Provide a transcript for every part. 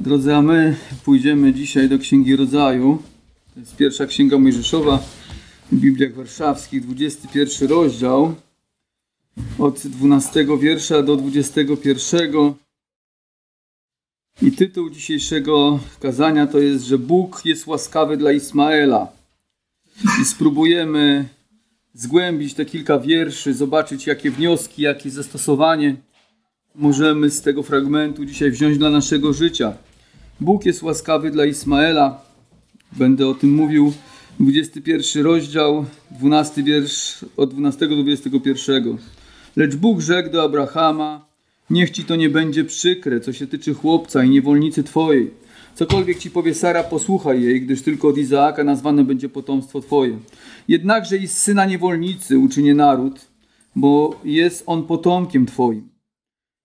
Drodzy, a my pójdziemy dzisiaj do Księgi Rodzaju. To jest pierwsza Księga Mojżeszowa w Bibliach Warszawskich, 21 rozdział. Od 12 wiersza do 21. I tytuł dzisiejszego kazania to jest, że Bóg jest łaskawy dla Ismaela. I spróbujemy zgłębić te kilka wierszy, zobaczyć jakie wnioski, jakie zastosowanie możemy z tego fragmentu dzisiaj wziąć dla naszego życia. Bóg jest łaskawy dla Ismaela. Będę o tym mówił. 21 rozdział, 12 wiersz od 12 do 21. Lecz Bóg rzekł do Abrahama: Niech ci to nie będzie przykre, co się tyczy chłopca i niewolnicy twojej. Cokolwiek ci powie Sara, posłuchaj jej, gdyż tylko od Izaaka nazwane będzie potomstwo twoje. Jednakże i z syna niewolnicy uczynię naród, bo jest on potomkiem twoim.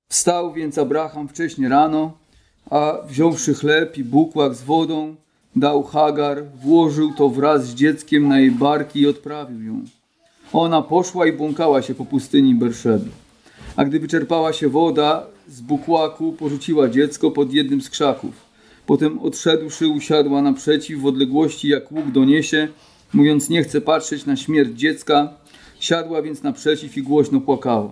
Wstał więc Abraham wcześnie rano, a wziąwszy chleb i bukłak z wodą, dał Hagar, włożył to wraz z dzieckiem na jej barki i odprawił ją. Ona poszła i błąkała się po pustyni Berszeby. A gdy wyczerpała się woda z bukłaku, porzuciła dziecko pod jednym z krzaków. Potem odszedłszy, usiadła naprzeciw w odległości, jak łuk doniesie, mówiąc, nie chcę patrzeć na śmierć dziecka. Siadła więc naprzeciw i głośno płakała.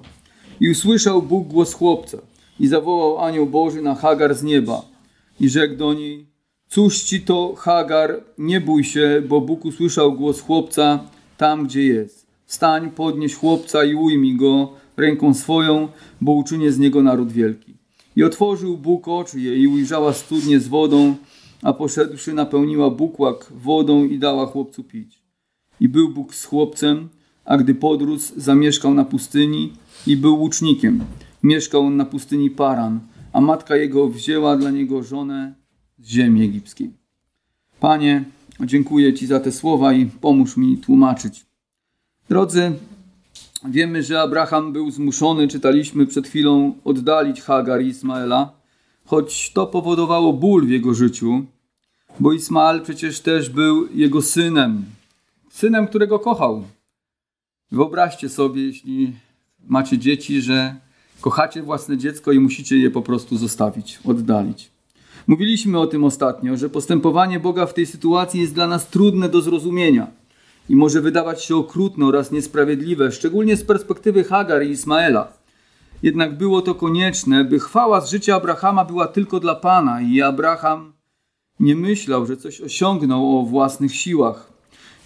I usłyszał Bóg głos chłopca i zawołał anioł Boży na Hagar z nieba i rzekł do niej, cóż ci to Hagar, nie bój się, bo Bóg usłyszał głos chłopca tam, gdzie jest. Wstań, podnieś chłopca i ujmij go ręką swoją, bo uczynię z niego naród wielki. I otworzył Bóg oczy jej i ujrzała studnię z wodą, a poszedłszy napełniła bukłak wodą i dała chłopcu pić. I był Bóg z chłopcem, a gdy podrósł, zamieszkał na pustyni i był łucznikiem. Mieszkał on na pustyni Paran, a matka jego wzięła dla niego żonę z ziemi egipskiej. Panie, dziękuję Ci za te słowa i pomóż mi tłumaczyć. Drodzy, wiemy, że Abraham był zmuszony, czytaliśmy przed chwilą, oddalić Hagar i Ismaela, choć to powodowało ból w jego życiu, bo Ismael przecież też był jego synem, synem, którego kochał. Wyobraźcie sobie, jeśli macie dzieci, że kochacie własne dziecko i musicie je po prostu zostawić, oddalić. Mówiliśmy o tym ostatnio, że postępowanie Boga w tej sytuacji jest dla nas trudne do zrozumienia i może wydawać się okrutne oraz niesprawiedliwe, szczególnie z perspektywy Hagar i Ismaela. Jednak było to konieczne, by chwała z życia Abrahama była tylko dla Pana i Abraham nie myślał, że coś osiągnął o własnych siłach.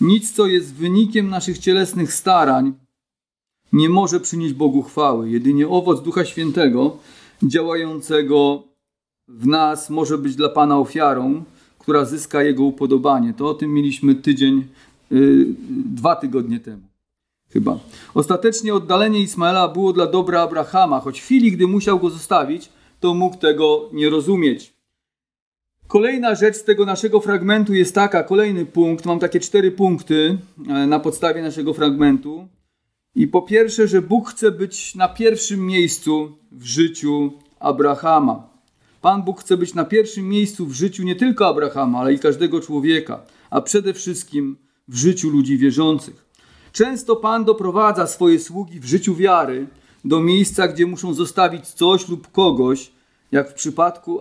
Nic, co jest wynikiem naszych cielesnych starań, nie może przynieść Bogu chwały. Jedynie owoc Ducha Świętego działającego w nas może być dla Pana ofiarą, która zyska Jego upodobanie. To o tym mieliśmy tydzień, yy, dwa tygodnie temu. Chyba. Ostatecznie oddalenie Ismaela było dla dobra Abrahama, choć w chwili, gdy musiał go zostawić, to mógł tego nie rozumieć. Kolejna rzecz z tego naszego fragmentu jest taka, kolejny punkt, mam takie cztery punkty e, na podstawie naszego fragmentu. I po pierwsze, że Bóg chce być na pierwszym miejscu w życiu Abrahama. Pan Bóg chce być na pierwszym miejscu w życiu nie tylko Abrahama, ale i każdego człowieka, a przede wszystkim w życiu ludzi wierzących. Często Pan doprowadza swoje sługi w życiu wiary do miejsca, gdzie muszą zostawić coś lub kogoś, jak w przypadku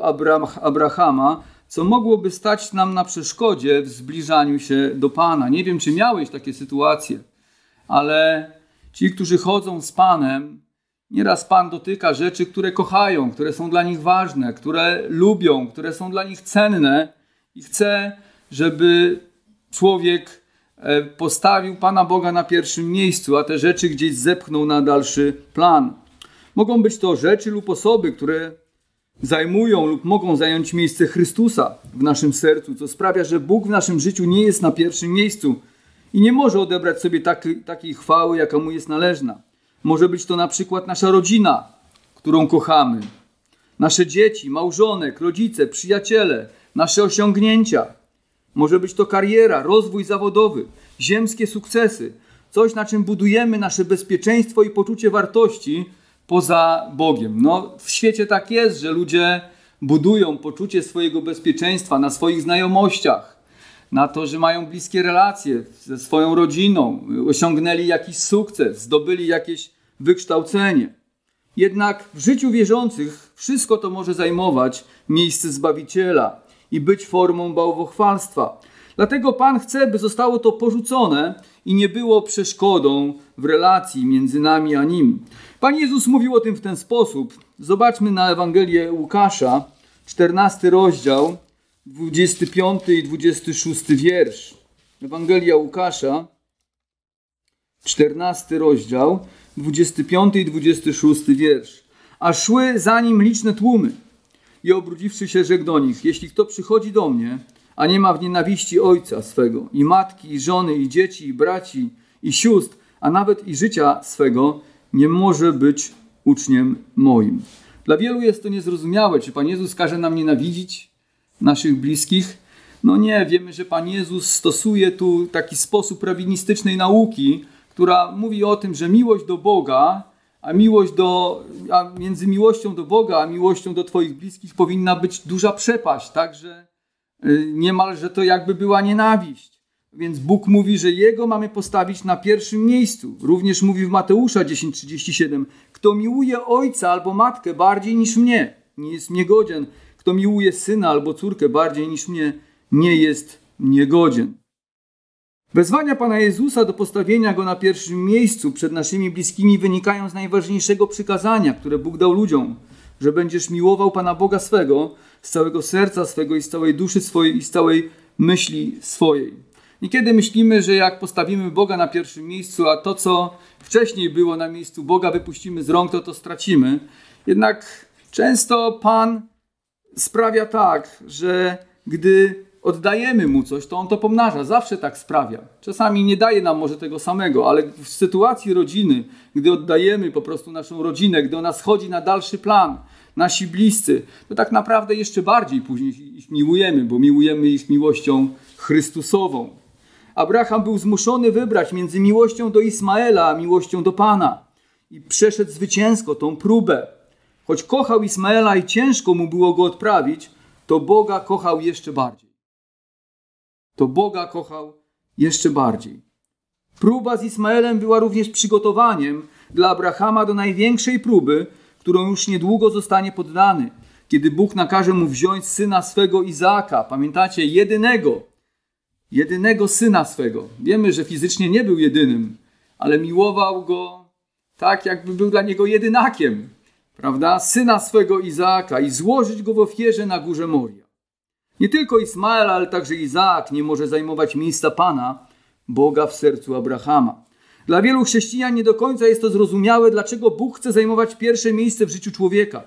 Abrahama, co mogłoby stać nam na przeszkodzie w zbliżaniu się do Pana. Nie wiem, czy miałeś takie sytuacje, ale ci, którzy chodzą z Panem, nieraz Pan dotyka rzeczy, które kochają, które są dla nich ważne, które lubią, które są dla nich cenne i chce, żeby człowiek e, postawił Pana Boga na pierwszym miejscu, a te rzeczy gdzieś zepchnął na dalszy plan. Mogą być to rzeczy lub osoby, które zajmują lub mogą zająć miejsce Chrystusa w naszym sercu, co sprawia, że Bóg w naszym życiu nie jest na pierwszym miejscu i nie może odebrać sobie taki, takiej chwały, jaka mu jest należna. Może być to na przykład nasza rodzina, którą kochamy, nasze dzieci, małżonek, rodzice, przyjaciele, nasze osiągnięcia. Może być to kariera, rozwój zawodowy, ziemskie sukcesy, coś na czym budujemy nasze bezpieczeństwo i poczucie wartości poza Bogiem. No, w świecie tak jest, że ludzie budują poczucie swojego bezpieczeństwa na swoich znajomościach, na to, że mają bliskie relacje ze swoją rodziną, osiągnęli jakiś sukces, zdobyli jakieś wykształcenie. Jednak w życiu wierzących wszystko to może zajmować miejsce Zbawiciela i być formą bałwochwalstwa. Dlatego Pan chce, by zostało to porzucone i nie było przeszkodą w relacji między nami a Nim. Pan Jezus mówił o tym w ten sposób. Zobaczmy na Ewangelię Łukasza, 14 rozdział, 25 i 26 wiersz. Ewangelia Łukasza, 14 rozdział, 25 i 26 wiersz. A szły za nim liczne tłumy i obrudziwszy się, rzekł do nich: Jeśli kto przychodzi do mnie, a nie ma w nienawiści ojca swego, i matki, i żony, i dzieci, i braci, i sióstr, a nawet i życia swego, nie może być uczniem moim. Dla wielu jest to niezrozumiałe, czy Pan Jezus każe nam nienawidzić naszych bliskich. No nie, wiemy, że Pan Jezus stosuje tu taki sposób prawinistycznej nauki, która mówi o tym, że miłość do Boga, a miłość do, a między miłością do Boga, a miłością do Twoich bliskich powinna być duża przepaść, także y, niemalże to jakby była nienawiść. Więc Bóg mówi, że Jego mamy postawić na pierwszym miejscu. Również mówi w Mateusza 10:37: Kto miłuje ojca albo matkę bardziej niż mnie, nie jest niegodzien. Kto miłuje syna albo córkę bardziej niż mnie, nie jest niegodzien. Wezwania Pana Jezusa do postawienia Go na pierwszym miejscu przed naszymi bliskimi wynikają z najważniejszego przykazania, które Bóg dał ludziom, że będziesz miłował Pana Boga swego z całego serca swego i z całej duszy swojej i z całej myśli swojej. Niekiedy myślimy, że jak postawimy Boga na pierwszym miejscu, a to, co wcześniej było na miejscu Boga, wypuścimy z rąk, to to stracimy. Jednak często Pan sprawia tak, że gdy oddajemy mu coś, to on to pomnaża. Zawsze tak sprawia. Czasami nie daje nam może tego samego, ale w sytuacji rodziny, gdy oddajemy po prostu naszą rodzinę, gdy ona schodzi na dalszy plan, nasi bliscy, to tak naprawdę jeszcze bardziej później ich miłujemy, bo miłujemy ich miłością Chrystusową. Abraham był zmuszony wybrać między miłością do Ismaela a miłością do Pana i przeszedł zwycięsko tą próbę. Choć kochał Ismaela i ciężko mu było go odprawić, to Boga kochał jeszcze bardziej. To Boga kochał jeszcze bardziej. Próba z Ismaelem była również przygotowaniem dla Abrahama do największej próby, którą już niedługo zostanie poddany, kiedy Bóg nakaże mu wziąć syna swego Izaaka. Pamiętacie, jedynego, jedynego syna swego. Wiemy, że fizycznie nie był jedynym, ale miłował go tak, jakby był dla niego jedynakiem, prawda? Syna swego Izaaka i złożyć go w ofierze na górze Moria. Nie tylko Ismael, ale także Izaak nie może zajmować miejsca Pana, Boga w sercu Abrahama. Dla wielu chrześcijan nie do końca jest to zrozumiałe, dlaczego Bóg chce zajmować pierwsze miejsce w życiu człowieka.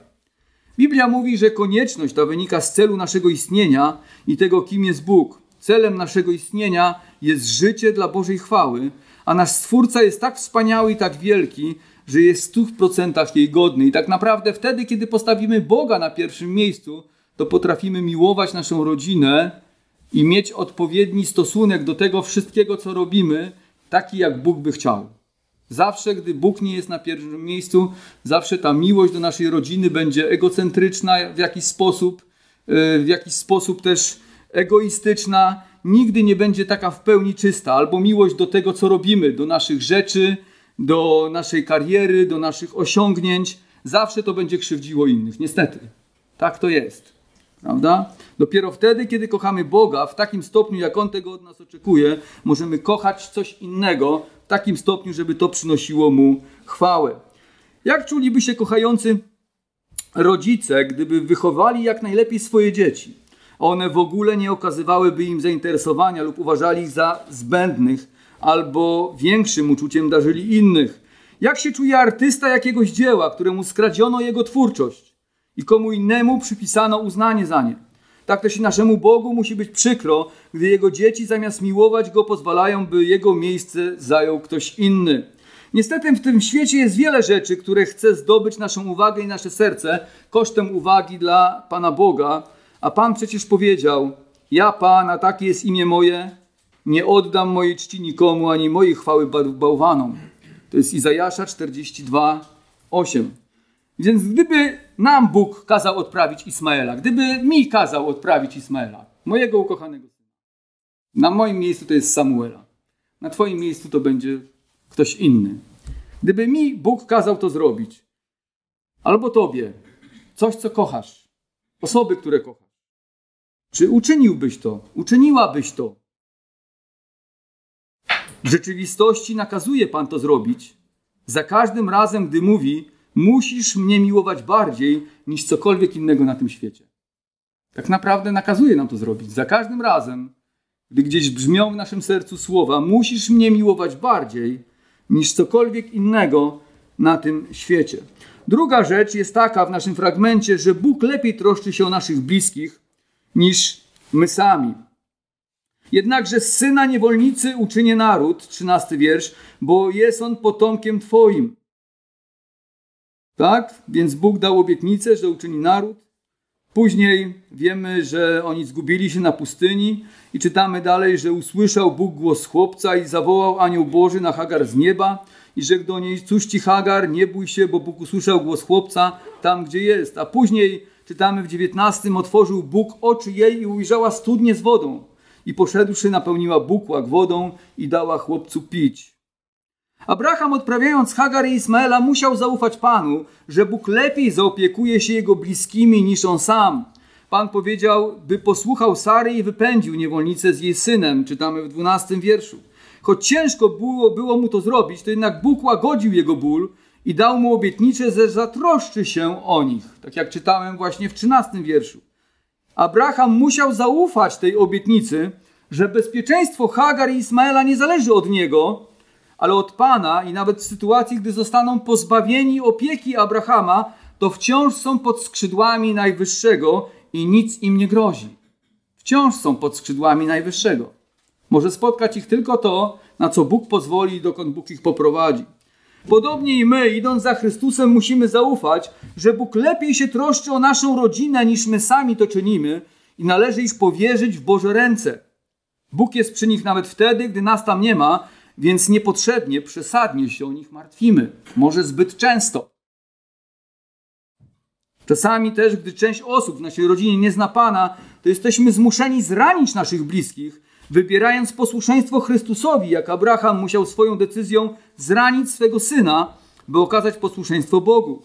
Biblia mówi, że konieczność ta wynika z celu naszego istnienia i tego, kim jest Bóg. Celem naszego istnienia jest życie dla Bożej chwały, a nasz Stwórca jest tak wspaniały i tak wielki, że jest w stu procentach jej godny. I tak naprawdę wtedy, kiedy postawimy Boga na pierwszym miejscu, to potrafimy miłować naszą rodzinę i mieć odpowiedni stosunek do tego wszystkiego, co robimy, taki jak Bóg by chciał. Zawsze, gdy Bóg nie jest na pierwszym miejscu, zawsze ta miłość do naszej rodziny będzie egocentryczna w jakiś sposób, e, w jakiś sposób też egoistyczna. Nigdy nie będzie taka w pełni czysta, albo miłość do tego, co robimy, do naszych rzeczy, do naszej kariery, do naszych osiągnięć. Zawsze to będzie krzywdziło innych. Niestety, tak to jest. Prawda? Dopiero wtedy, kiedy kochamy Boga w takim stopniu, jak On tego od nas oczekuje, możemy kochać coś innego w takim stopniu, żeby to przynosiło Mu chwałę. Jak czuliby się kochający rodzice, gdyby wychowali jak najlepiej swoje dzieci? One w ogóle nie okazywałyby im zainteresowania lub uważali ich za zbędnych, albo większym uczuciem darzyli innych. Jak się czuje artysta jakiegoś dzieła, któremu skradziono jego twórczość? i komu innemu przypisano uznanie za nie. Tak też i naszemu Bogu musi być przykro, gdy Jego dzieci zamiast miłować Go pozwalają, by Jego miejsce zajął ktoś inny. Niestety w tym świecie jest wiele rzeczy, które chce zdobyć naszą uwagę i nasze serce kosztem uwagi dla Pana Boga, a Pan przecież powiedział, ja Pan, a takie jest imię moje, nie oddam mojej czci nikomu, ani mojej chwały bałwanom. To jest Izajasza 42, 8. Więc gdyby nam Bóg kazał odprawić Ismaela, gdyby mi kazał odprawić Ismaela, mojego ukochanego syna, na moim miejscu to jest Samuela, na twoim miejscu to będzie ktoś inny. Gdyby mi Bóg kazał to zrobić, albo tobie coś, co kochasz, osoby, które kochasz. Czy uczyniłbyś to? Uczyniłabyś to? W rzeczywistości nakazuje Pan to zrobić. Za każdym razem, gdy mówi, musisz mnie miłować bardziej niż cokolwiek innego na tym świecie. Tak naprawdę nakazuje nam to zrobić. Za każdym razem, gdy gdzieś brzmią w naszym sercu słowa, musisz mnie miłować bardziej niż cokolwiek innego na tym świecie. Druga rzecz jest taka w naszym fragmencie, że Bóg lepiej troszczy się o naszych bliskich niż my sami. Jednakże syna niewolnicy uczynię naród, trzynasty wiersz, bo jest on potomkiem Twoim. Tak? Więc Bóg dał obietnicę, że uczyni naród. Później wiemy, że oni zgubili się na pustyni i czytamy dalej, że usłyszał Bóg głos chłopca i zawołał anioł Boży na Hagar z nieba i rzekł do niej, cóż ci Hagar, nie bój się, bo Bóg usłyszał głos chłopca tam, gdzie jest. A później czytamy w dziewiętnastym, otworzył Bóg oczy jej i ujrzała studnię z wodą i poszedłszy napełniła bukłak wodą i dała chłopcu pić. Abraham odprawiając Hagar i Ismaela musiał zaufać Panu, że Bóg lepiej zaopiekuje się jego bliskimi niż on sam. Pan powiedział, by posłuchał Sary i wypędził niewolnicę z jej synem, czytamy w dwunastym wierszu. Choć ciężko było, było mu to zrobić, to jednak Bóg łagodził jego ból i dał mu obietnicę, że zatroszczy się o nich. Tak jak czytałem właśnie w trzynastym wierszu. Abraham musiał zaufać tej obietnicy, że bezpieczeństwo Hagar i Ismaela nie zależy od niego, ale od Pana i nawet w sytuacji, gdy zostaną pozbawieni opieki Abrahama, to wciąż są pod skrzydłami Najwyższego i nic im nie grozi. Wciąż są pod skrzydłami Najwyższego. Może spotkać ich tylko to, na co Bóg pozwoli i dokąd Bóg ich poprowadzi. Podobnie i my, idąc za Chrystusem, musimy zaufać, że Bóg lepiej się troszczy o naszą rodzinę niż my sami to czynimy i należy ich powierzyć w Boże ręce. Bóg jest przy nich nawet wtedy, gdy nas tam nie ma, więc niepotrzebnie, przesadnie się o nich martwimy. Może zbyt często. Czasami też, gdy część osób w naszej rodzinie nie zna Pana, to jesteśmy zmuszeni zranić naszych bliskich, wybierając posłuszeństwo Chrystusowi, jak Abraham musiał swoją decyzją zranić swego syna, by okazać posłuszeństwo Bogu.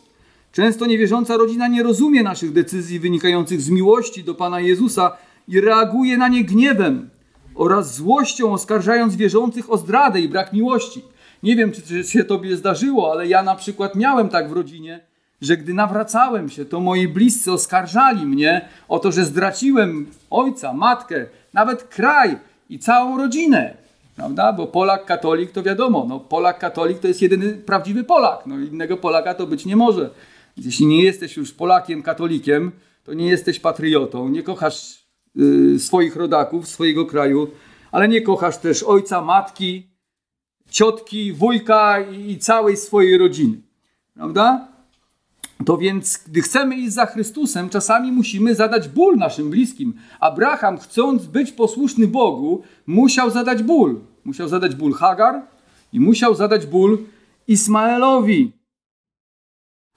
Często niewierząca rodzina nie rozumie naszych decyzji wynikających z miłości do Pana Jezusa i reaguje na nie gniewem oraz złością, oskarżając wierzących o zdradę i brak miłości. Nie wiem, czy się tobie zdarzyło, ale ja na przykład miałem tak w rodzinie, że gdy nawracałem się, to moi bliscy oskarżali mnie o to, że zdraciłem ojca, matkę, nawet kraj i całą rodzinę. Prawda? Bo Polak katolik to wiadomo, no Polak katolik to jest jedyny prawdziwy Polak. No innego Polaka to być nie może. Jeśli nie jesteś już Polakiem katolikiem, to nie jesteś patriotą, nie kochasz y, swoich rodaków, swojego kraju, ale nie kochasz też ojca, matki, ciotki, wujka i, i całej swojej rodziny. Prawda? To więc, gdy chcemy iść za Chrystusem, czasami musimy zadać ból naszym bliskim. Abraham, chcąc być posłuszny Bogu, musiał zadać ból. Musiał zadać ból Hagar i musiał zadać ból Ismaelowi.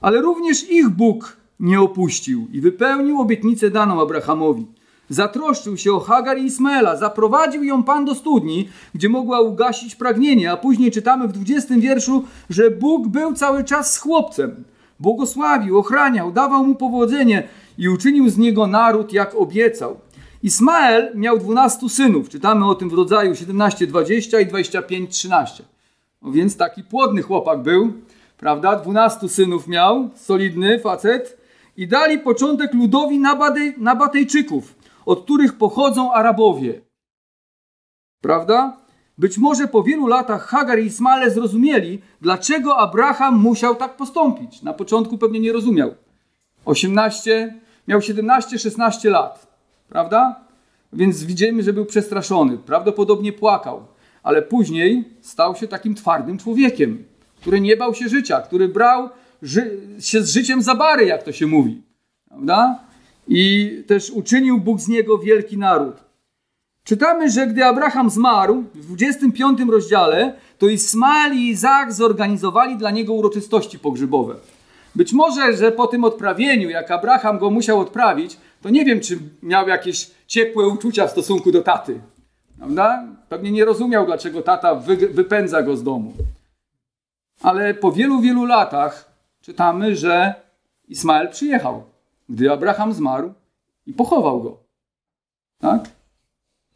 Ale również ich Bóg nie opuścił i wypełnił obietnicę daną Abrahamowi. Zatroszczył się o Hagar i Ismaela, zaprowadził ją Pan do studni, gdzie mogła ugasić pragnienie, a później czytamy w 20 wierszu, że Bóg był cały czas z chłopcem błogosławił, ochraniał, dawał mu powodzenie i uczynił z niego naród, jak obiecał. Ismael miał dwunastu synów. Czytamy o tym w rodzaju 17, 20 i 25, 13. No więc taki płodny chłopak był, prawda? Dwunastu synów miał, solidny facet. I dali początek ludowi Nabatejczyków, od których pochodzą Arabowie. Prawda? Być może po wielu latach Hagar i Ismaele zrozumieli, dlaczego Abraham musiał tak postąpić. Na początku pewnie nie rozumiał. 18, miał 17-16 lat, prawda? Więc widzimy, że był przestraszony, prawdopodobnie płakał, ale później stał się takim twardym człowiekiem, który nie bał się życia, który brał ży się z życiem za bary, jak to się mówi, prawda? I też uczynił Bóg z niego wielki naród. Czytamy, że gdy Abraham zmarł w 25 rozdziale, to Ismael i Izak zorganizowali dla niego uroczystości pogrzebowe. Być może, że po tym odprawieniu, jak Abraham go musiał odprawić, to nie wiem, czy miał jakieś ciepłe uczucia w stosunku do taty. Prawda? Pewnie nie rozumiał, dlaczego tata wy, wypędza go z domu. Ale po wielu, wielu latach czytamy, że Ismael przyjechał, gdy Abraham zmarł i pochował go. Tak?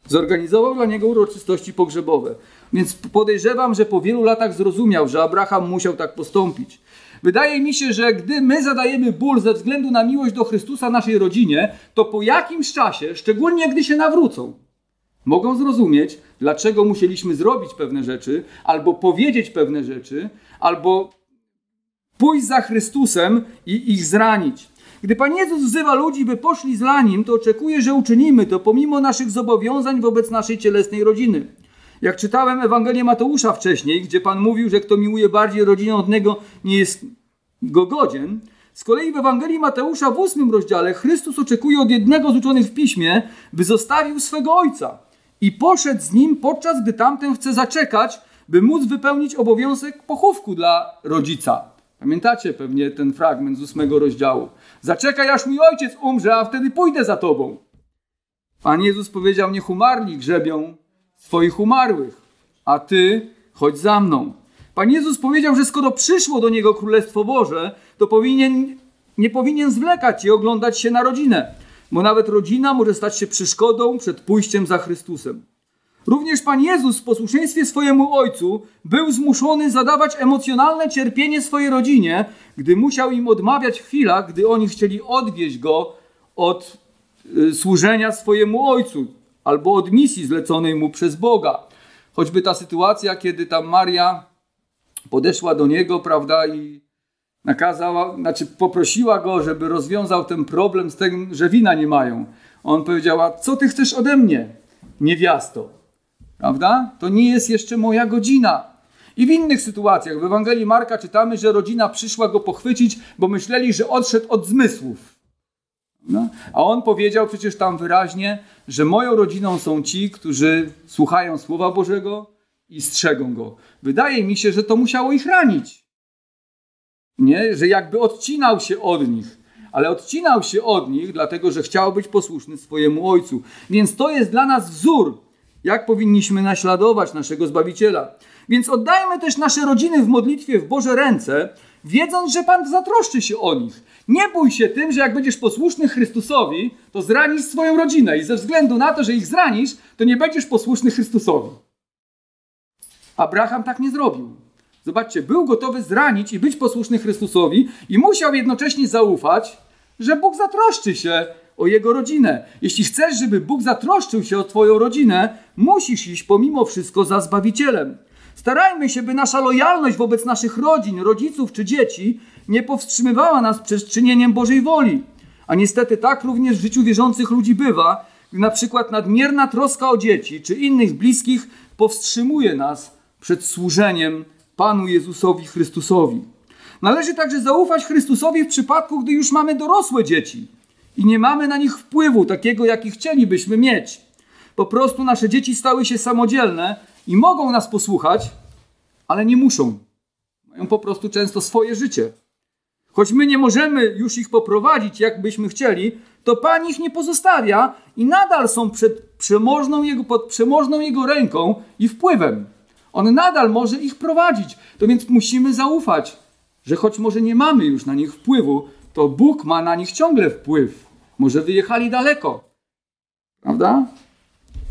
Zorganizował dla niego uroczystości pogrzebowe. Więc podejrzewam, że po wielu latach zrozumiał, że Abraham musiał tak postąpić. Wydaje mi się, że gdy my zadajemy ból ze względu na miłość do Chrystusa naszej rodzinie, to po jakimś czasie, szczególnie gdy się nawrócą, mogą zrozumieć, dlaczego musieliśmy zrobić pewne rzeczy, albo powiedzieć pewne rzeczy, albo pójść za Chrystusem i ich zranić. Gdy Pan Jezus wzywa ludzi, by poszli za Nim, to oczekuje, że uczynimy to pomimo naszych zobowiązań wobec naszej cielesnej rodziny. Jak czytałem Ewangelię Mateusza wcześniej, gdzie Pan mówił, że kto miłuje bardziej rodzinę od niego, nie jest go godzien, z kolei w Ewangelii Mateusza w ósmym rozdziale Chrystus oczekuje od jednego z uczonych w piśmie, by zostawił swego ojca i poszedł z nim, podczas gdy tamten chce zaczekać, by móc wypełnić obowiązek pochówku dla rodzica. Pamiętacie pewnie ten fragment z ósmego rozdziału. Zaczekaj, aż mój ojciec umrze, a wtedy pójdę za tobą. Pan Jezus powiedział, niech umarli grzebią swoich umarłych, a ty chodź za mną. Pan Jezus powiedział, że skoro przyszło do niego Królestwo Boże, to powinien, nie powinien zwlekać i oglądać się na rodzinę, bo nawet rodzina może stać się przeszkodą przed pójściem za Chrystusem. Również Pan Jezus w posłuszeństwie swojemu Ojcu był zmuszony zadawać emocjonalne cierpienie swojej rodzinie, gdy musiał im odmawiać w chwilach, gdy oni chcieli odwieźć go od y, służenia swojemu Ojcu albo od misji zleconej mu przez Boga. Choćby ta sytuacja, kiedy tam Maria podeszła do niego, prawda, i nakazała, znaczy poprosiła go, żeby rozwiązał ten problem z tym, że wina nie mają. On powiedział, co ty chcesz ode mnie, niewiasto? Prawda? To nie jest jeszcze moja godzina. I w innych sytuacjach, w Ewangelii Marka czytamy, że rodzina przyszła go pochwycić, bo myśleli, że odszedł od zmysłów. No. A on powiedział przecież tam wyraźnie, że moją rodziną są ci, którzy słuchają Słowa Bożego i strzegą go. Wydaje mi się, że to musiało ich ranić. Nie? Że jakby odcinał się od nich. Ale odcinał się od nich, dlatego że chciał być posłuszny swojemu ojcu. Więc to jest dla nas wzór, jak powinniśmy naśladować naszego Zbawiciela. Więc oddajmy też nasze rodziny w modlitwie w Boże ręce, wiedząc, że Pan zatroszczy się o nich. Nie bój się tym, że jak będziesz posłuszny Chrystusowi, to zranisz swoją rodzinę i ze względu na to, że ich zranisz, to nie będziesz posłuszny Chrystusowi. Abraham tak nie zrobił. Zobaczcie, był gotowy zranić i być posłuszny Chrystusowi i musiał jednocześnie zaufać, że Bóg zatroszczy się o jego rodzinę. Jeśli chcesz, żeby Bóg zatroszczył się o Twoją rodzinę, musisz iść pomimo wszystko za Zbawicielem. Starajmy się, by nasza lojalność wobec naszych rodzin, rodziców czy dzieci nie powstrzymywała nas przed czynieniem Bożej woli. A niestety tak również w życiu wierzących ludzi bywa, gdy na przykład nadmierna troska o dzieci czy innych bliskich powstrzymuje nas przed służeniem Panu Jezusowi Chrystusowi. Należy także zaufać Chrystusowi w przypadku, gdy już mamy dorosłe dzieci i nie mamy na nich wpływu takiego, jaki chcielibyśmy mieć. Po prostu nasze dzieci stały się samodzielne i mogą nas posłuchać, ale nie muszą. Mają po prostu często swoje życie. Choć my nie możemy już ich poprowadzić, jak byśmy chcieli, to Pan ich nie pozostawia i nadal są przed przemożną jego, pod przemożną Jego ręką i wpływem. On nadal może ich prowadzić. To więc musimy zaufać, że choć może nie mamy już na nich wpływu, to Bóg ma na nich ciągle wpływ. Może wyjechali daleko. Prawda?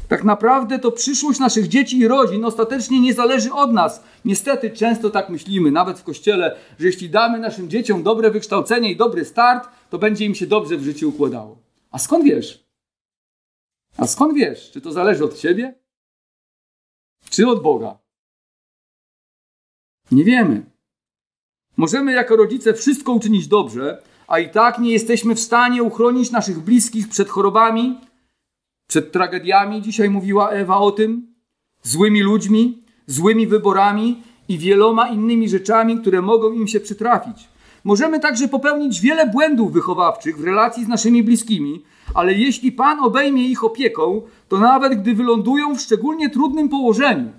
Tak naprawdę to przyszłość naszych dzieci i rodzin ostatecznie nie zależy od nas. Niestety często tak myślimy, nawet w kościele, że jeśli damy naszym dzieciom dobre wykształcenie i dobry start, to będzie im się dobrze w życiu układało. A skąd wiesz? A skąd wiesz? Czy to zależy od ciebie? Czy od Boga? Nie wiemy. Możemy jako rodzice wszystko uczynić dobrze, a i tak nie jesteśmy w stanie uchronić naszych bliskich przed chorobami, przed tragediami. Dzisiaj mówiła Ewa o tym, złymi ludźmi, złymi wyborami i wieloma innymi rzeczami, które mogą im się przytrafić. Możemy także popełnić wiele błędów wychowawczych w relacji z naszymi bliskimi, ale jeśli Pan obejmie ich opieką, to nawet gdy wylądują w szczególnie trudnym położeniu,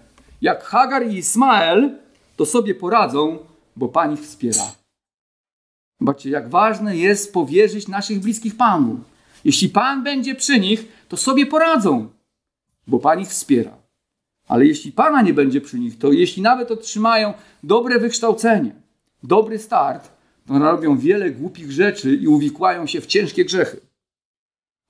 jak Hagar i Ismael, to sobie poradzą, bo Pan ich wspiera. Zobaczcie, jak ważne jest powierzyć naszych bliskich Panu. Jeśli Pan będzie przy nich, to sobie poradzą, bo Pan ich wspiera. Ale jeśli Pana nie będzie przy nich, to jeśli nawet otrzymają dobre wykształcenie, dobry start, to robią wiele głupich rzeczy i uwikłają się w ciężkie grzechy.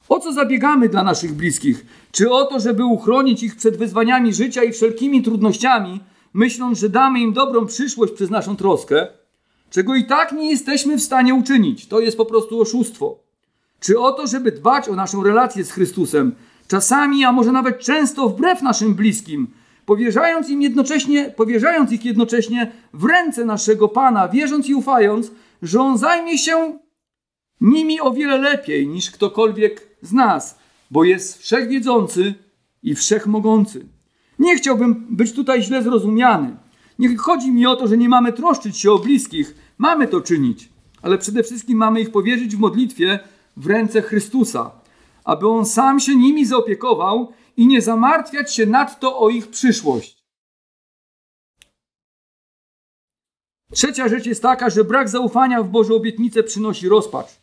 O co zabiegamy dla naszych bliskich? Czy o to, żeby uchronić ich przed wyzwaniami życia i wszelkimi trudnościami, myśląc, że damy im dobrą przyszłość przez naszą troskę, czego i tak nie jesteśmy w stanie uczynić? To jest po prostu oszustwo. Czy o to, żeby dbać o naszą relację z Chrystusem, czasami, a może nawet często wbrew naszym bliskim, powierzając im jednocześnie, powierzając ich jednocześnie w ręce naszego Pana, wierząc i ufając, że On zajmie się nimi o wiele lepiej niż ktokolwiek z nas, bo jest wszechwiedzący i wszechmogący. Nie chciałbym być tutaj źle zrozumiany. Nie chodzi mi o to, że nie mamy troszczyć się o bliskich. Mamy to czynić, ale przede wszystkim mamy ich powierzyć w modlitwie w ręce Chrystusa, aby On sam się nimi zaopiekował i nie zamartwiać się nadto o ich przyszłość. Trzecia rzecz jest taka, że brak zaufania w Boże obietnice przynosi rozpacz.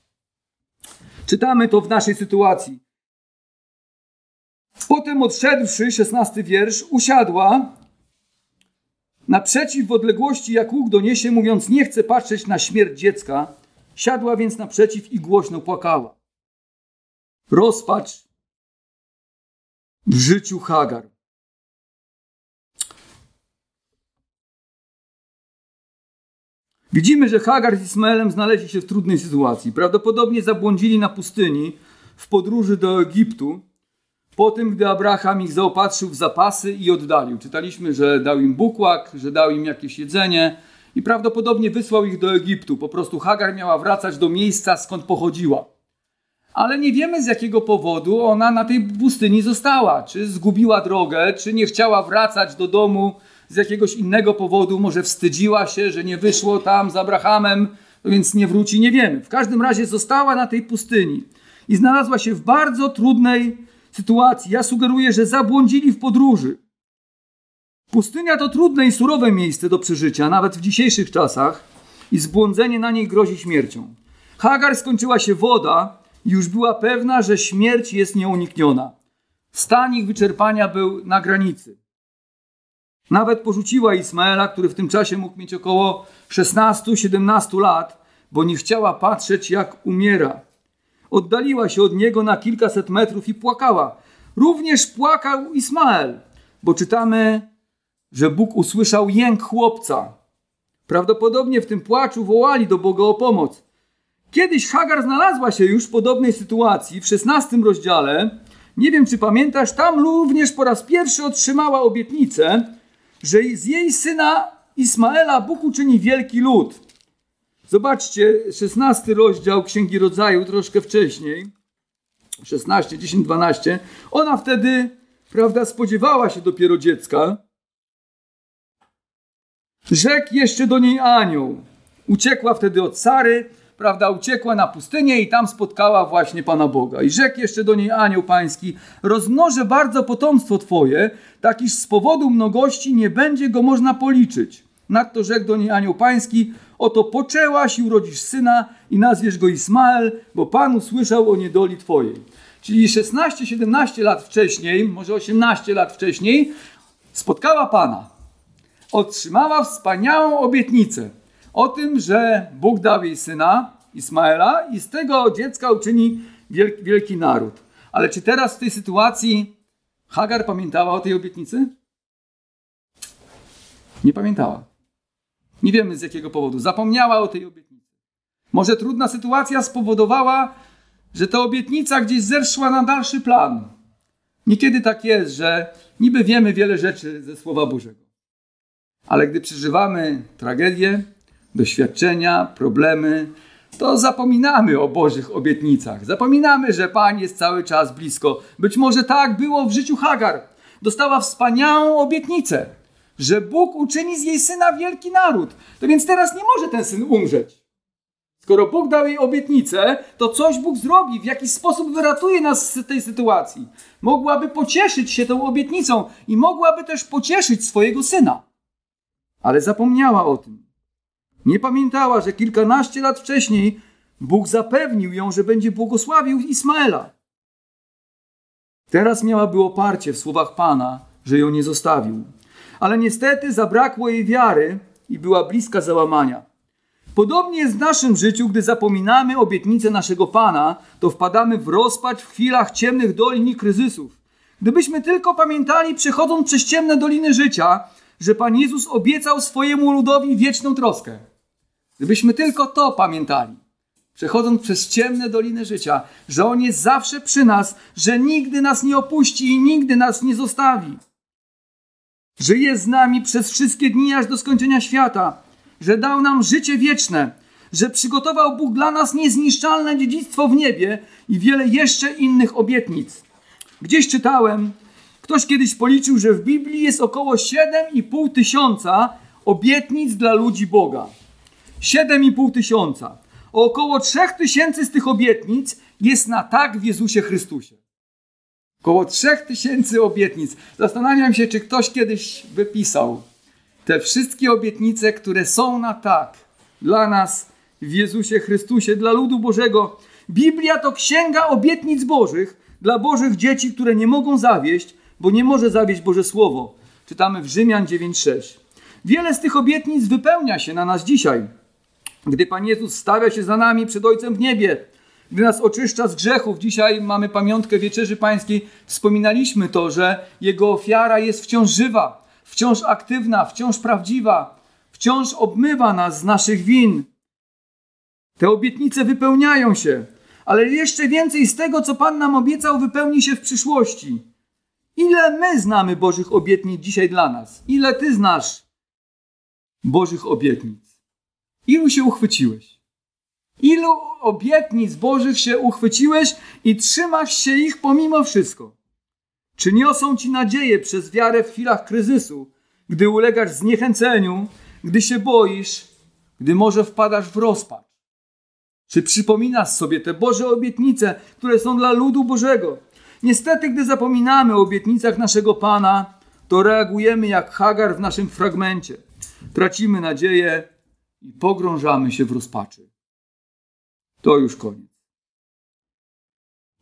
Czytamy to w naszej sytuacji. Potem odszedłszy, szesnasty wiersz, usiadła naprzeciw w odległości, jak łuk doniesie, mówiąc, nie chcę patrzeć na śmierć dziecka. Siadła więc naprzeciw i głośno płakała. Rozpacz w życiu Hagar. Widzimy, że Hagar z Ismaelem znaleźli się w trudnej sytuacji. Prawdopodobnie zabłądzili na pustyni w podróży do Egiptu po tym, gdy Abraham ich zaopatrzył w zapasy i oddalił. Czytaliśmy, że dał im bukłak, że dał im jakieś jedzenie i prawdopodobnie wysłał ich do Egiptu. Po prostu Hagar miała wracać do miejsca, skąd pochodziła. Ale nie wiemy z jakiego powodu ona na tej pustyni została. Czy zgubiła drogę, czy nie chciała wracać do domu z jakiegoś innego powodu, może wstydziła się, że nie wyszło tam z Abrahamem, więc nie wróci, nie wiemy. W każdym razie została na tej pustyni i znalazła się w bardzo trudnej sytuacji. Ja sugeruję, że zabłądzili w podróży. Pustynia to trudne i surowe miejsce do przeżycia, nawet w dzisiejszych czasach, i zbłądzenie na niej grozi śmiercią. Hagar skończyła się woda i już była pewna, że śmierć jest nieunikniona. Stan ich wyczerpania był na granicy. Nawet porzuciła Ismaela, który w tym czasie mógł mieć około 16-17 lat, bo nie chciała patrzeć, jak umiera. Oddaliła się od niego na kilkaset metrów i płakała. Również płakał Ismael, bo czytamy, że Bóg usłyszał jęk chłopca. Prawdopodobnie w tym płaczu wołali do Boga o pomoc. Kiedyś Hagar znalazła się już w podobnej sytuacji w szesnastym rozdziale. Nie wiem, czy pamiętasz, tam również po raz pierwszy otrzymała obietnicę, że z jej syna Ismaela Bóg uczyni wielki lud. Zobaczcie, 16 rozdział Księgi Rodzaju, troszkę wcześniej, 16, 10, 12. Ona wtedy, prawda, spodziewała się dopiero dziecka. Rzekł jeszcze do niej anioł. Uciekła wtedy od Sary, prawda, uciekła na pustynię i tam spotkała właśnie Pana Boga. I rzekł jeszcze do niej anioł pański, rozmnożę bardzo potomstwo Twoje, tak iż z powodu mnogości nie będzie go można policzyć. Nadto rzekł do niej anioł pański, oto poczęłaś i urodzisz syna i nazwiesz go Ismael, bo Pan usłyszał o niedoli Twojej. Czyli 16-17 lat wcześniej, może 18 lat wcześniej, spotkała Pana. Otrzymała wspaniałą obietnicę o tym, że Bóg dał jej syna, Ismaela, i z tego dziecka uczyni wielki, wielki naród. Ale czy teraz w tej sytuacji Hagar pamiętała o tej obietnicy? Nie pamiętała. Nie wiemy z jakiego powodu. Zapomniała o tej obietnicy. Może trudna sytuacja spowodowała, że ta obietnica gdzieś zeszła na dalszy plan. Niekiedy tak jest, że niby wiemy wiele rzeczy ze Słowa Bożego. Ale gdy przeżywamy tragedię, doświadczenia, problemy, to zapominamy o Bożych obietnicach. Zapominamy, że Pan jest cały czas blisko. Być może tak było w życiu Hagar. Dostała wspaniałą obietnicę, że Bóg uczyni z jej syna wielki naród. To więc teraz nie może ten syn umrzeć. Skoro Bóg dał jej obietnicę, to coś Bóg zrobi, w jakiś sposób wyratuje nas z tej sytuacji. Mogłaby pocieszyć się tą obietnicą i mogłaby też pocieszyć swojego syna. Ale zapomniała o tym. Nie pamiętała, że kilkanaście lat wcześniej Bóg zapewnił ją, że będzie błogosławił Ismaela. Teraz miałaby oparcie w słowach Pana, że ją nie zostawił. Ale niestety zabrakło jej wiary i była bliska załamania. Podobnie jest w naszym życiu, gdy zapominamy obietnice naszego Pana, to wpadamy w rozpacz w chwilach ciemnych dolin i kryzysów. Gdybyśmy tylko pamiętali, przechodząc przez ciemne doliny życia, że Pan Jezus obiecał swojemu ludowi wieczną troskę. Gdybyśmy tylko to pamiętali, przechodząc przez ciemne doliny życia, że On jest zawsze przy nas, że nigdy nas nie opuści i nigdy nas nie zostawi. Że jest z nami przez wszystkie dni aż do skończenia świata, że dał nam życie wieczne, że przygotował Bóg dla nas niezniszczalne dziedzictwo w niebie i wiele jeszcze innych obietnic. Gdzieś czytałem, ktoś kiedyś policzył, że w Biblii jest około 7,5 tysiąca obietnic dla ludzi Boga. 7,5 tysiąca. Około 3 tysięcy z tych obietnic jest na tak w Jezusie Chrystusie. Około 3 tysięcy obietnic. Zastanawiam się, czy ktoś kiedyś wypisał te wszystkie obietnice, które są na tak dla nas w Jezusie Chrystusie, dla ludu Bożego. Biblia to księga obietnic Bożych dla Bożych dzieci, które nie mogą zawieść, bo nie może zawieść Boże Słowo. Czytamy w Rzymian 9:6. Wiele z tych obietnic wypełnia się na nas dzisiaj. Gdy Pan Jezus stawia się za nami przed Ojcem w niebie, gdy nas oczyszcza z grzechów. Dzisiaj mamy pamiątkę Wieczerzy Pańskiej. Wspominaliśmy to, że Jego ofiara jest wciąż żywa, wciąż aktywna, wciąż prawdziwa, wciąż obmywa nas z naszych win. Te obietnice wypełniają się, ale jeszcze więcej z tego, co Pan nam obiecał, wypełni się w przyszłości. Ile my znamy Bożych obietnic dzisiaj dla nas? Ile Ty znasz Bożych obietnic? Ilu się uchwyciłeś? Ilu obietnic Bożych się uchwyciłeś i trzymasz się ich pomimo wszystko? Czy niosą ci nadzieję przez wiarę w chwilach kryzysu, gdy ulegasz zniechęceniu, gdy się boisz, gdy może wpadasz w rozpacz? Czy przypominasz sobie te Boże obietnice, które są dla ludu Bożego? Niestety, gdy zapominamy o obietnicach naszego Pana, to reagujemy jak Hagar w naszym fragmencie. Tracimy nadzieję i pogrążamy się w rozpaczy. To już koniec.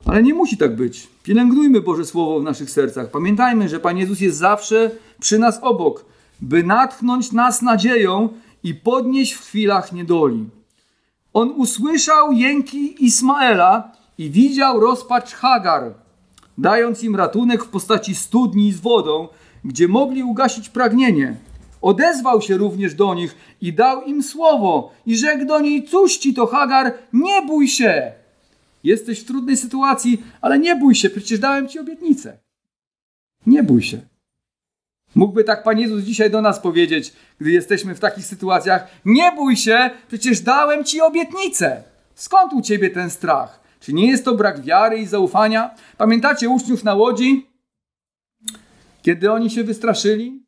Ale nie musi tak być. Pielęgnujmy Boże Słowo w naszych sercach. Pamiętajmy, że Pan Jezus jest zawsze przy nas obok, by natchnąć nas nadzieją i podnieść w chwilach niedoli. On usłyszał jęki Ismaela i widział rozpacz Hagar, dając im ratunek w postaci studni z wodą, gdzie mogli ugasić pragnienie. Odezwał się również do nich i dał im słowo i rzekł do niej, cóż ci to Hagar, nie bój się. Jesteś w trudnej sytuacji, ale nie bój się, przecież dałem ci obietnicę. Nie bój się. Mógłby tak Pan Jezus dzisiaj do nas powiedzieć, gdy jesteśmy w takich sytuacjach: Nie bój się, przecież dałem Ci obietnicę. Skąd u Ciebie ten strach? Czy nie jest to brak wiary i zaufania? Pamiętacie uczniów na łodzi? Kiedy oni się wystraszyli?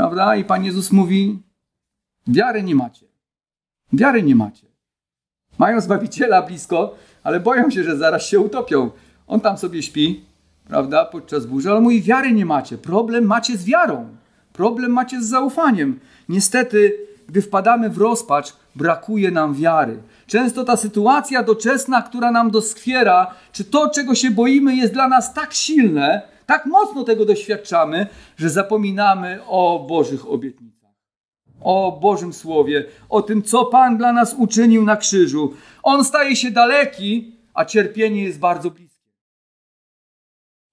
Prawda? I Pan Jezus mówi: Wiary nie macie. Wiary nie macie. Mają Zbawiciela blisko, ale boją się, że zaraz się utopią. On tam sobie śpi, prawda, podczas burzy, ale mówi, wiary nie macie. Problem macie z wiarą. Problem macie z zaufaniem. Niestety, gdy wpadamy w rozpacz, brakuje nam wiary. Często ta sytuacja doczesna, która nam doskwiera, czy to, czego się boimy, jest dla nas tak silne, tak mocno tego doświadczamy, że zapominamy o Bożych obietnicach, o Bożym Słowie, o tym, co Pan dla nas uczynił na krzyżu. On staje się daleki, a cierpienie jest bardzo bliskie.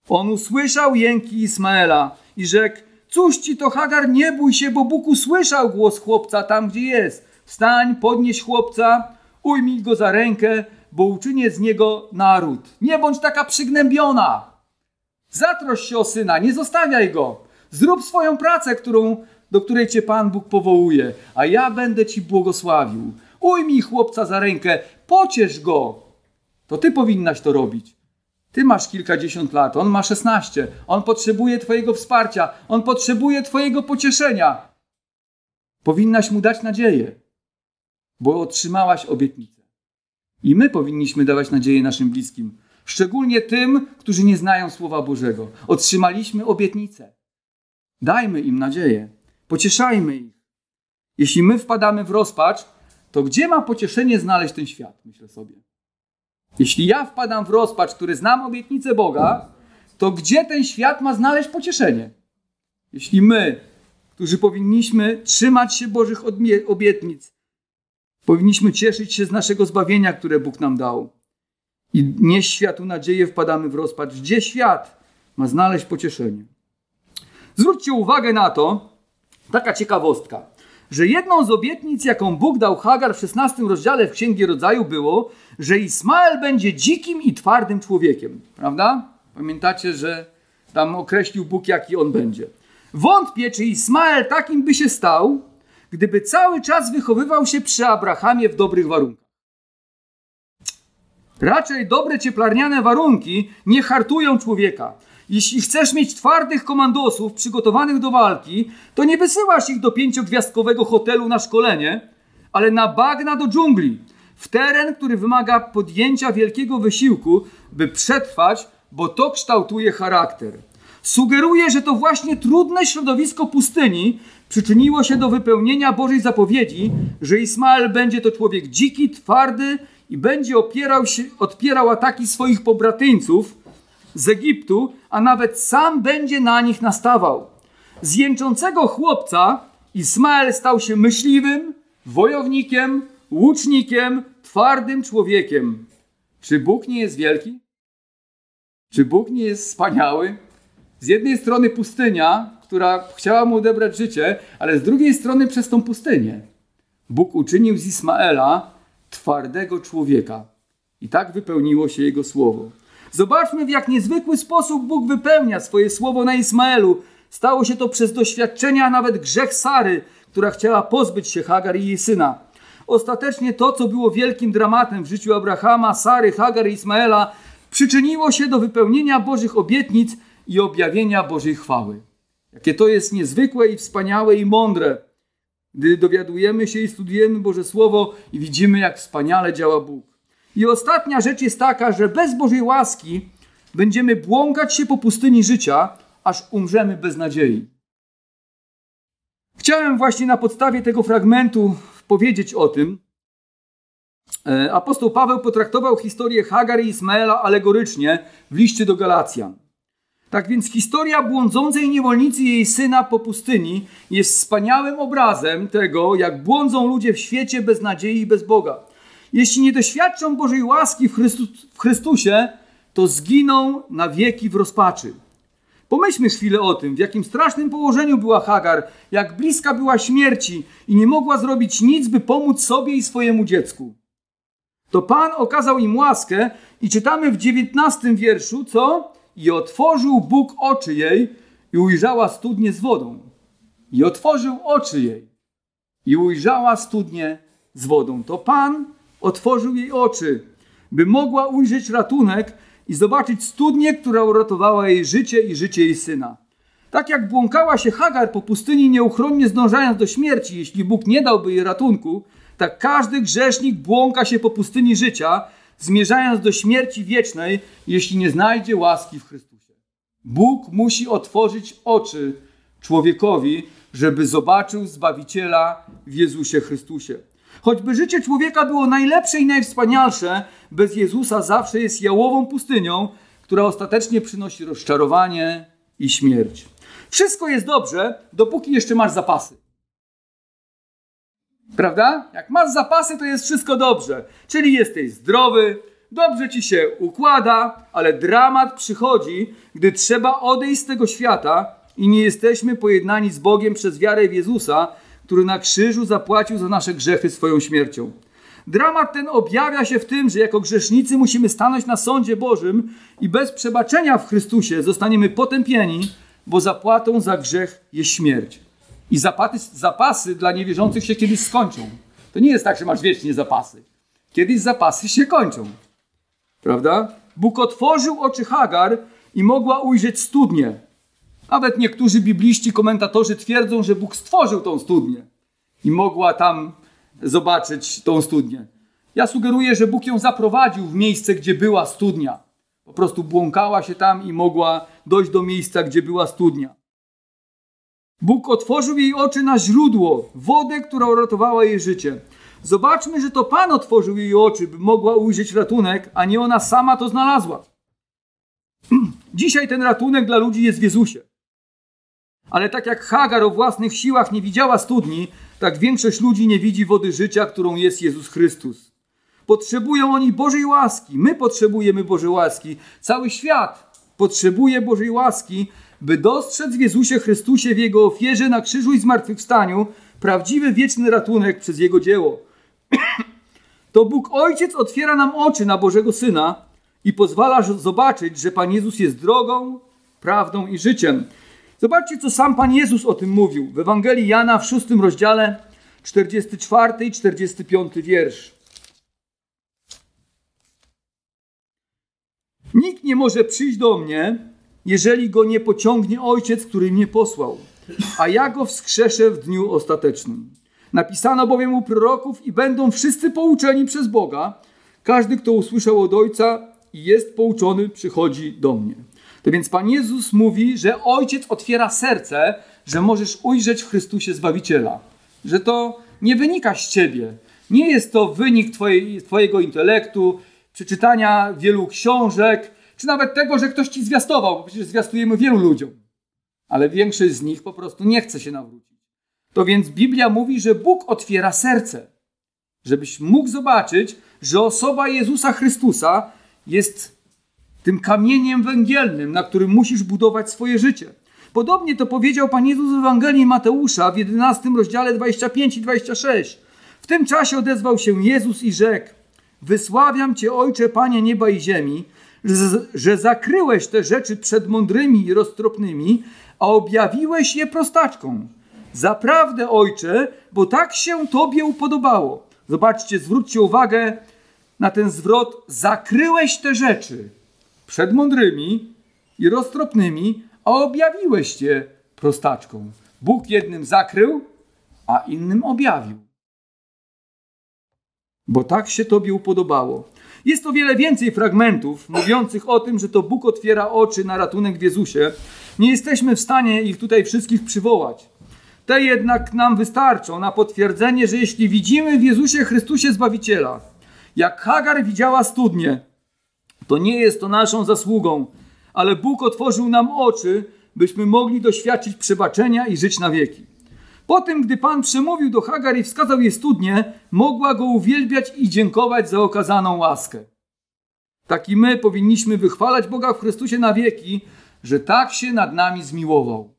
On usłyszał jęki Ismaela i rzekł: Cóż ci to, Hagar, nie bój się, bo Bóg usłyszał głos chłopca tam, gdzie jest. Wstań, podnieś chłopca, ujmij go za rękę, bo uczynię z niego naród. Nie bądź taka przygnębiona. Zatroś się o syna, nie zostawiaj go. Zrób swoją pracę, którą, do której cię Pan Bóg powołuje, a ja będę ci błogosławił. Ujmij chłopca za rękę, pociesz go. To ty powinnaś to robić. Ty masz kilkadziesiąt lat, on ma szesnaście. On potrzebuje Twojego wsparcia, on potrzebuje Twojego pocieszenia. Powinnaś mu dać nadzieję, bo otrzymałaś obietnicę. I my powinniśmy dawać nadzieję naszym bliskim, szczególnie tym, którzy nie znają Słowa Bożego. Otrzymaliśmy obietnicę. Dajmy im nadzieję, pocieszajmy ich. Jeśli my wpadamy w rozpacz, to gdzie ma pocieszenie znaleźć ten świat, myślę sobie. Jeśli ja wpadam w rozpacz, który znam obietnicę Boga, to gdzie ten świat ma znaleźć pocieszenie? Jeśli my, którzy powinniśmy trzymać się Bożych obietnic, Powinniśmy cieszyć się z naszego zbawienia, które Bóg nam dał. I nieść światu nadzieję wpadamy w rozpacz. Gdzie świat ma znaleźć pocieszenie? Zwróćcie uwagę na to, taka ciekawostka, że jedną z obietnic, jaką Bóg dał Hagar w 16 rozdziale w Księgi Rodzaju było, że Ismael będzie dzikim i twardym człowiekiem. Prawda? Pamiętacie, że tam określił Bóg, jaki on będzie. Wątpię, czy Ismael takim by się stał, gdyby cały czas wychowywał się przy Abrahamie w dobrych warunkach. Raczej dobre cieplarniane warunki nie hartują człowieka. Jeśli chcesz mieć twardych komandosów przygotowanych do walki, to nie wysyłasz ich do pięciogwiazdkowego hotelu na szkolenie, ale na bagna do dżungli, w teren, który wymaga podjęcia wielkiego wysiłku, by przetrwać, bo to kształtuje charakter. Sugeruje, że to właśnie trudne środowisko pustyni przyczyniło się do wypełnienia Bożej zapowiedzi, że Ismael będzie to człowiek dziki, twardy i będzie opierał się, odpierał ataki swoich pobratyńców z Egiptu, a nawet sam będzie na nich nastawał. Z jęczącego chłopca Ismael stał się myśliwym, wojownikiem, łucznikiem, twardym człowiekiem. Czy Bóg nie jest wielki? Czy Bóg nie jest wspaniały? Z jednej strony pustynia, która chciała mu odebrać życie, ale z drugiej strony przez tą pustynię. Bóg uczynił z Ismaela twardego człowieka. I tak wypełniło się jego słowo. Zobaczmy, w jak niezwykły sposób Bóg wypełnia swoje słowo na Ismaelu. Stało się to przez doświadczenia, a nawet grzech Sary, która chciała pozbyć się Hagar i jej syna. Ostatecznie to, co było wielkim dramatem w życiu Abrahama, Sary, Hagar i Ismaela, przyczyniło się do wypełnienia Bożych obietnic i objawienia Bożej chwały. Jakie to jest niezwykłe i wspaniałe i mądre, gdy dowiadujemy się i studujemy Boże Słowo i widzimy, jak wspaniale działa Bóg. I ostatnia rzecz jest taka, że bez Bożej łaski będziemy błąkać się po pustyni życia, aż umrzemy bez nadziei. Chciałem właśnie na podstawie tego fragmentu powiedzieć o tym. E, apostoł Paweł potraktował historię Hagar i Ismaela alegorycznie w liście do Galacjan. Tak więc historia błądzącej niewolnicy i jej syna po pustyni jest wspaniałym obrazem tego, jak błądzą ludzie w świecie bez nadziei i bez Boga. Jeśli nie doświadczą Bożej łaski w, Chrystu, w Chrystusie, to zginą na wieki w rozpaczy. Pomyślmy chwilę o tym, w jakim strasznym położeniu była Hagar, jak bliska była śmierci i nie mogła zrobić nic, by pomóc sobie i swojemu dziecku. To Pan okazał im łaskę i czytamy w dziewiętnastym wierszu, co? I otworzył Bóg oczy jej i ujrzała studnię z wodą. I otworzył oczy jej i ujrzała studnię z wodą. To Pan otworzył jej oczy, by mogła ujrzeć ratunek i zobaczyć studnię, która uratowała jej życie i życie jej syna. Tak jak błąkała się Hagar po pustyni, nieuchronnie zdążając do śmierci, jeśli Bóg nie dałby jej ratunku, tak każdy grzesznik błąka się po pustyni życia, zmierzając do śmierci wiecznej, jeśli nie znajdzie łaski w Chrystusie. Bóg musi otworzyć oczy człowiekowi, żeby zobaczył Zbawiciela w Jezusie Chrystusie. Choćby życie człowieka było najlepsze i najwspanialsze, bez Jezusa zawsze jest jałową pustynią, która ostatecznie przynosi rozczarowanie i śmierć. Wszystko jest dobrze, dopóki jeszcze masz zapasy. Prawda? Jak masz zapasy, to jest wszystko dobrze. Czyli jesteś zdrowy, dobrze ci się układa, ale dramat przychodzi, gdy trzeba odejść z tego świata i nie jesteśmy pojednani z Bogiem przez wiarę w Jezusa, który na krzyżu zapłacił za nasze grzechy swoją śmiercią. Dramat ten objawia się w tym, że jako grzesznicy musimy stanąć na sądzie Bożym i bez przebaczenia w Chrystusie zostaniemy potępieni, bo zapłatą za grzech jest śmierć. I zapasy, zapasy dla niewierzących się kiedyś skończą. To nie jest tak, że masz wiecznie zapasy. Kiedyś zapasy się kończą. Prawda? Bóg otworzył oczy Hagar i mogła ujrzeć studnię. Nawet niektórzy bibliści, komentatorzy twierdzą, że Bóg stworzył tą studnię i mogła tam zobaczyć tą studnię. Ja sugeruję, że Bóg ją zaprowadził w miejsce, gdzie była studnia. Po prostu błąkała się tam i mogła dojść do miejsca, gdzie była studnia. Bóg otworzył jej oczy na źródło, wodę, która uratowała jej życie. Zobaczmy, że to Pan otworzył jej oczy, by mogła ujrzeć ratunek, a nie ona sama to znalazła. Dzisiaj ten ratunek dla ludzi jest w Jezusie. Ale tak jak Hagar o własnych siłach nie widziała studni, tak większość ludzi nie widzi wody życia, którą jest Jezus Chrystus. Potrzebują oni Bożej łaski. My potrzebujemy Bożej łaski. Cały świat potrzebuje Bożej łaski, by dostrzec w Jezusie Chrystusie, w Jego ofierze na krzyżu i zmartwychwstaniu, prawdziwy wieczny ratunek przez Jego dzieło. to Bóg Ojciec otwiera nam oczy na Bożego Syna i pozwala zobaczyć, że Pan Jezus jest drogą, prawdą i życiem. Zobaczcie, co sam Pan Jezus o tym mówił w Ewangelii Jana w szóstym rozdziale, 44 i 45 wiersz. Nikt nie może przyjść do mnie, jeżeli go nie pociągnie Ojciec, który mnie posłał, a ja go wskrzeszę w dniu ostatecznym. Napisano bowiem u proroków i będą wszyscy pouczeni przez Boga. Każdy, kto usłyszał od Ojca i jest pouczony, przychodzi do mnie. To więc Pan Jezus mówi, że Ojciec otwiera serce, że możesz ujrzeć w Chrystusie Zbawiciela. Że to nie wynika z Ciebie. Nie jest to wynik twojej, Twojego intelektu, przeczytania wielu książek, czy nawet tego, że ktoś Ci zwiastował, bo przecież zwiastujemy wielu ludziom. Ale większość z nich po prostu nie chce się nawrócić. To więc Biblia mówi, że Bóg otwiera serce, żebyś mógł zobaczyć, że osoba Jezusa Chrystusa jest tym kamieniem węgielnym, na którym musisz budować swoje życie. Podobnie to powiedział Pan Jezus w Ewangelii Mateusza w 11 rozdziale 25 i 26. W tym czasie odezwał się Jezus i rzekł: Wysławiam Cię, Ojcze, Panie nieba i ziemi, że, zakryłeś te rzeczy przed mądrymi i roztropnymi, a objawiłeś je prostaczką. Zaprawdę, Ojcze, bo tak się Tobie upodobało. Zobaczcie, zwróćcie uwagę na ten zwrot. Zakryłeś te rzeczy przed mądrymi i roztropnymi, a objawiłeś je prostaczką. Bóg jednym zakrył, a innym objawił. Bo tak się Tobie upodobało. Jest o wiele więcej fragmentów mówiących o tym, że to Bóg otwiera oczy na ratunek w Jezusie. Nie jesteśmy w stanie ich tutaj wszystkich przywołać. Te jednak nam wystarczą na potwierdzenie, że jeśli widzimy w Jezusie Chrystusie Zbawiciela, jak Hagar widziała studnię, to nie jest to naszą zasługą, ale Bóg otworzył nam oczy, byśmy mogli doświadczyć przebaczenia i żyć na wieki. Po tym, gdy Pan przemówił do Hagar i wskazał jej studnię, mogła go uwielbiać i dziękować za okazaną łaskę. Tak i my powinniśmy wychwalać Boga w Chrystusie na wieki, że tak się nad nami zmiłował.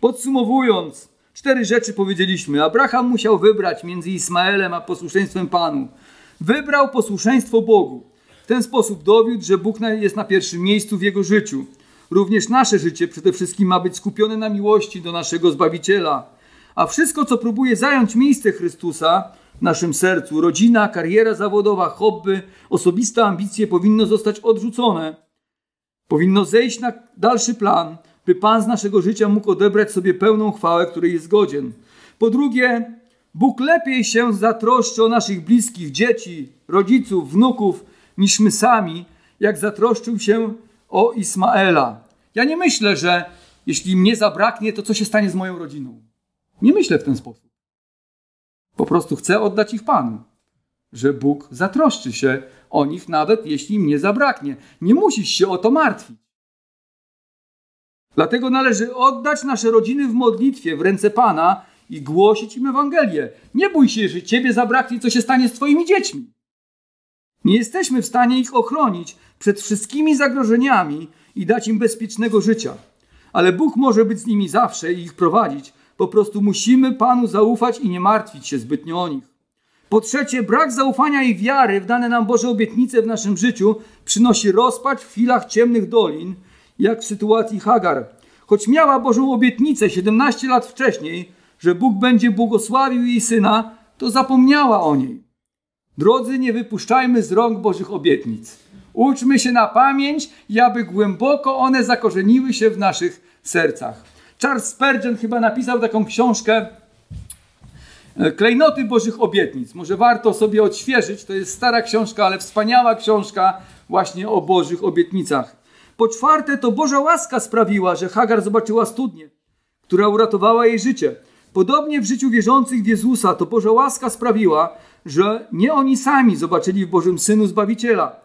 Podsumowując, cztery rzeczy powiedzieliśmy. Abraham musiał wybrać między Ismaelem a posłuszeństwem Panu. Wybrał posłuszeństwo Bogu. W ten sposób dowiódł, że Bóg jest na pierwszym miejscu w jego życiu. Również nasze życie przede wszystkim ma być skupione na miłości do naszego Zbawiciela. A wszystko, co próbuje zająć miejsce Chrystusa w naszym sercu, rodzina, kariera zawodowa, hobby, osobiste ambicje, powinno zostać odrzucone. Powinno zejść na dalszy plan, by Pan z naszego życia mógł odebrać sobie pełną chwałę, której jest godzien. Po drugie, Bóg lepiej się zatroszczy o naszych bliskich, dzieci, rodziców, wnuków, niż my sami, jak zatroszczył się o Ismaela. Ja nie myślę, że jeśli mnie zabraknie, to co się stanie z moją rodziną. Nie myślę w ten sposób. Po prostu chcę oddać ich Panu, że Bóg zatroszczy się o nich, nawet jeśli mnie zabraknie. Nie musisz się o to martwić. Dlatego należy oddać nasze rodziny w modlitwie w ręce Pana i głosić im Ewangelię. Nie bój się, że ciebie zabraknie, co się stanie z twoimi dziećmi. Nie jesteśmy w stanie ich ochronić przed wszystkimi zagrożeniami i dać im bezpiecznego życia. Ale Bóg może być z nimi zawsze i ich prowadzić. Po prostu musimy Panu zaufać i nie martwić się zbytnio o nich. Po trzecie, brak zaufania i wiary w dane nam Boże obietnice w naszym życiu przynosi rozpacz w chwilach ciemnych dolin, jak w sytuacji Hagar. Choć miała Bożą obietnicę 17 lat wcześniej, że Bóg będzie błogosławił jej syna, to zapomniała o niej. Drodzy, nie wypuszczajmy z rąk Bożych obietnic. Uczmy się na pamięć i aby głęboko one zakorzeniły się w naszych sercach. Charles Spurgeon chyba napisał taką książkę e, Klejnoty Bożych Obietnic. Może warto sobie odświeżyć. To jest stara książka, ale wspaniała książka właśnie o Bożych obietnicach. Po czwarte, to Boża łaska sprawiła, że Hagar zobaczyła studnię, która uratowała jej życie. Podobnie w życiu wierzących w Jezusa to Boża łaska sprawiła, że nie oni sami zobaczyli w Bożym Synu Zbawiciela,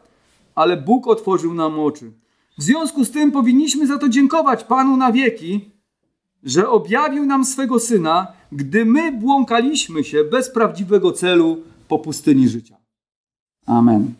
ale Bóg otworzył nam oczy. W związku z tym powinniśmy za to dziękować Panu na wieki, że objawił nam swego Syna, gdy my błąkaliśmy się bez prawdziwego celu po pustyni życia. Amen.